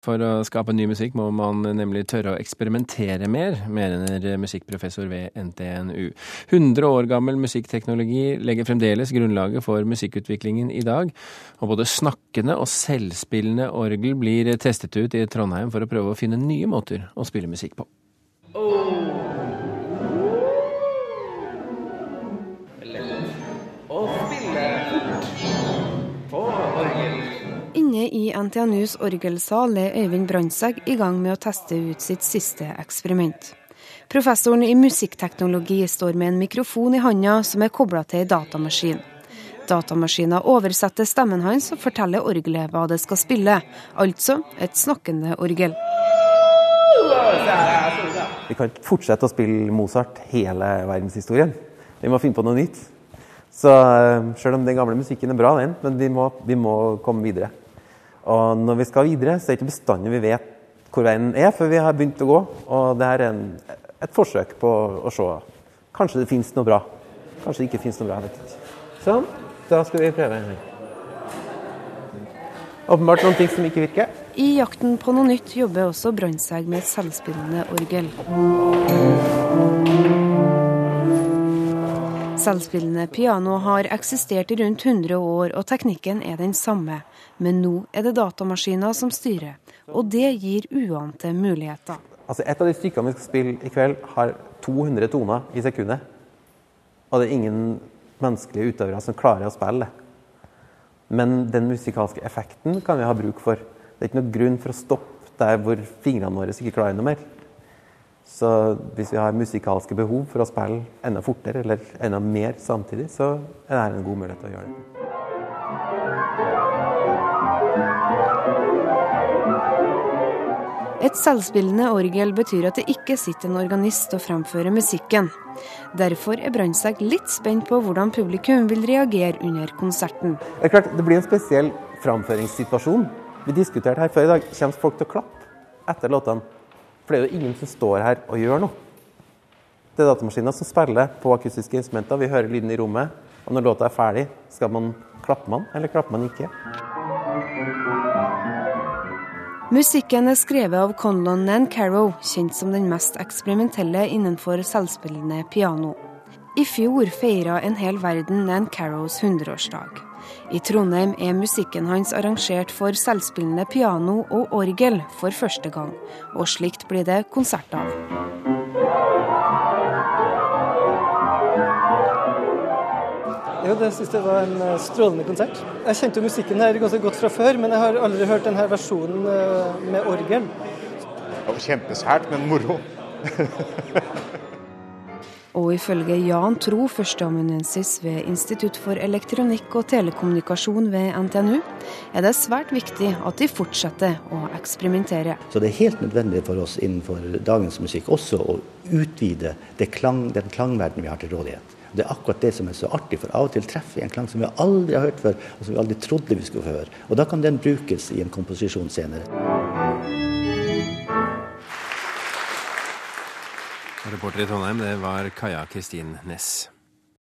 For å skape ny musikk må man nemlig tørre å eksperimentere mer, mener musikkprofessor ved NTNU. 100 år gammel musikkteknologi legger fremdeles grunnlaget for musikkutviklingen i dag. Og både snakkende og selvspillende orgel blir testet ut i Trondheim for å prøve å finne nye måter å spille musikk på. Inne i NTNUs orgelsal er Øyvind Brandtzæg i gang med å teste ut sitt siste eksperiment. Professoren i musikkteknologi står med en mikrofon i handa som er kobla til ei datamaskin. Datamaskinen oversetter stemmen hans og forteller orgelet hva det skal spille, altså et snakkende orgel. Vi kan ikke fortsette å spille Mozart hele verdenshistorien. Vi må finne på noe nytt. Så sjøl selv om den gamle musikken er bra, den, men vi må, vi må komme videre. Og når vi skal videre, så er det ikke bestandig vi vet hvor veien er før vi har begynt å gå. Og det er en, et forsøk på å se. Kanskje det finnes noe bra. Kanskje det ikke finnes noe bra. vet ikke. Sånn. Da skal vi prøve. Åpenbart noen ting som ikke virker. I jakten på noe nytt jobber også Brandtzæg med et selvspillende orgel. Selvspillende piano har eksistert i rundt 100 år, og teknikken er den samme. Men nå er det datamaskiner som styrer, og det gir uante muligheter. Altså Et av de stykkene vi skal spille i kveld, har 200 toner i sekundet. Og det er ingen menneskelige utøvere som klarer å spille det. Men den musikalske effekten kan vi ha bruk for. Det er ikke noen grunn for å stoppe der hvor fingrene våre ikke klarer noe mer. Så hvis vi har musikalske behov for å spille enda fortere eller enda mer samtidig, så er det en god mulighet til å gjøre det. Et selvspillende orgel betyr at det ikke sitter en organist og fremfører musikken. Derfor er Brandtzæg litt spent på hvordan publikum vil reagere under konserten. Det er klart, det blir en spesiell framføringssituasjon. Vi diskuterte her før i dag. Kommer folk til å klappe etter låtene? For det er jo ingen som står her og gjør noe. Det er datamaskiner som spiller på akustiske instrumenter. Vi hører lyden i rommet. Og når låta er ferdig, skal man klappe man, eller klapper man ikke? Musikken er skrevet av Conlon Nancarrow, kjent som den mest eksperimentelle innenfor selvspillende piano. I fjor feira en hel verden Nancarrows 100-årsdag. I Trondheim er musikken hans arrangert for selvspillende piano og orgel for første gang, og slikt blir det konsert av. Jo, det syns jeg var en eh, strålende konsert. Jeg kjente jo musikken her ganske godt fra før, men jeg har aldri hørt denne versjonen eh, med orgel. Det var kjempesært, men moro. Og ifølge Jan Tro, førsteamanuensis ved Institutt for elektronikk og telekommunikasjon ved NTNU, er det svært viktig at de fortsetter å eksperimentere. Så det er helt nødvendig for oss innenfor dagens musikk også å utvide klang, den klangverden vi har til rådighet. Det er akkurat det som er så artig, for av og til treffer vi en klang som vi aldri har hørt før, og som vi aldri trodde vi skulle få høre. Og da kan den brukes i en komposisjon senere. Reporter i Trondheim, det var Kaja Kristin Næss.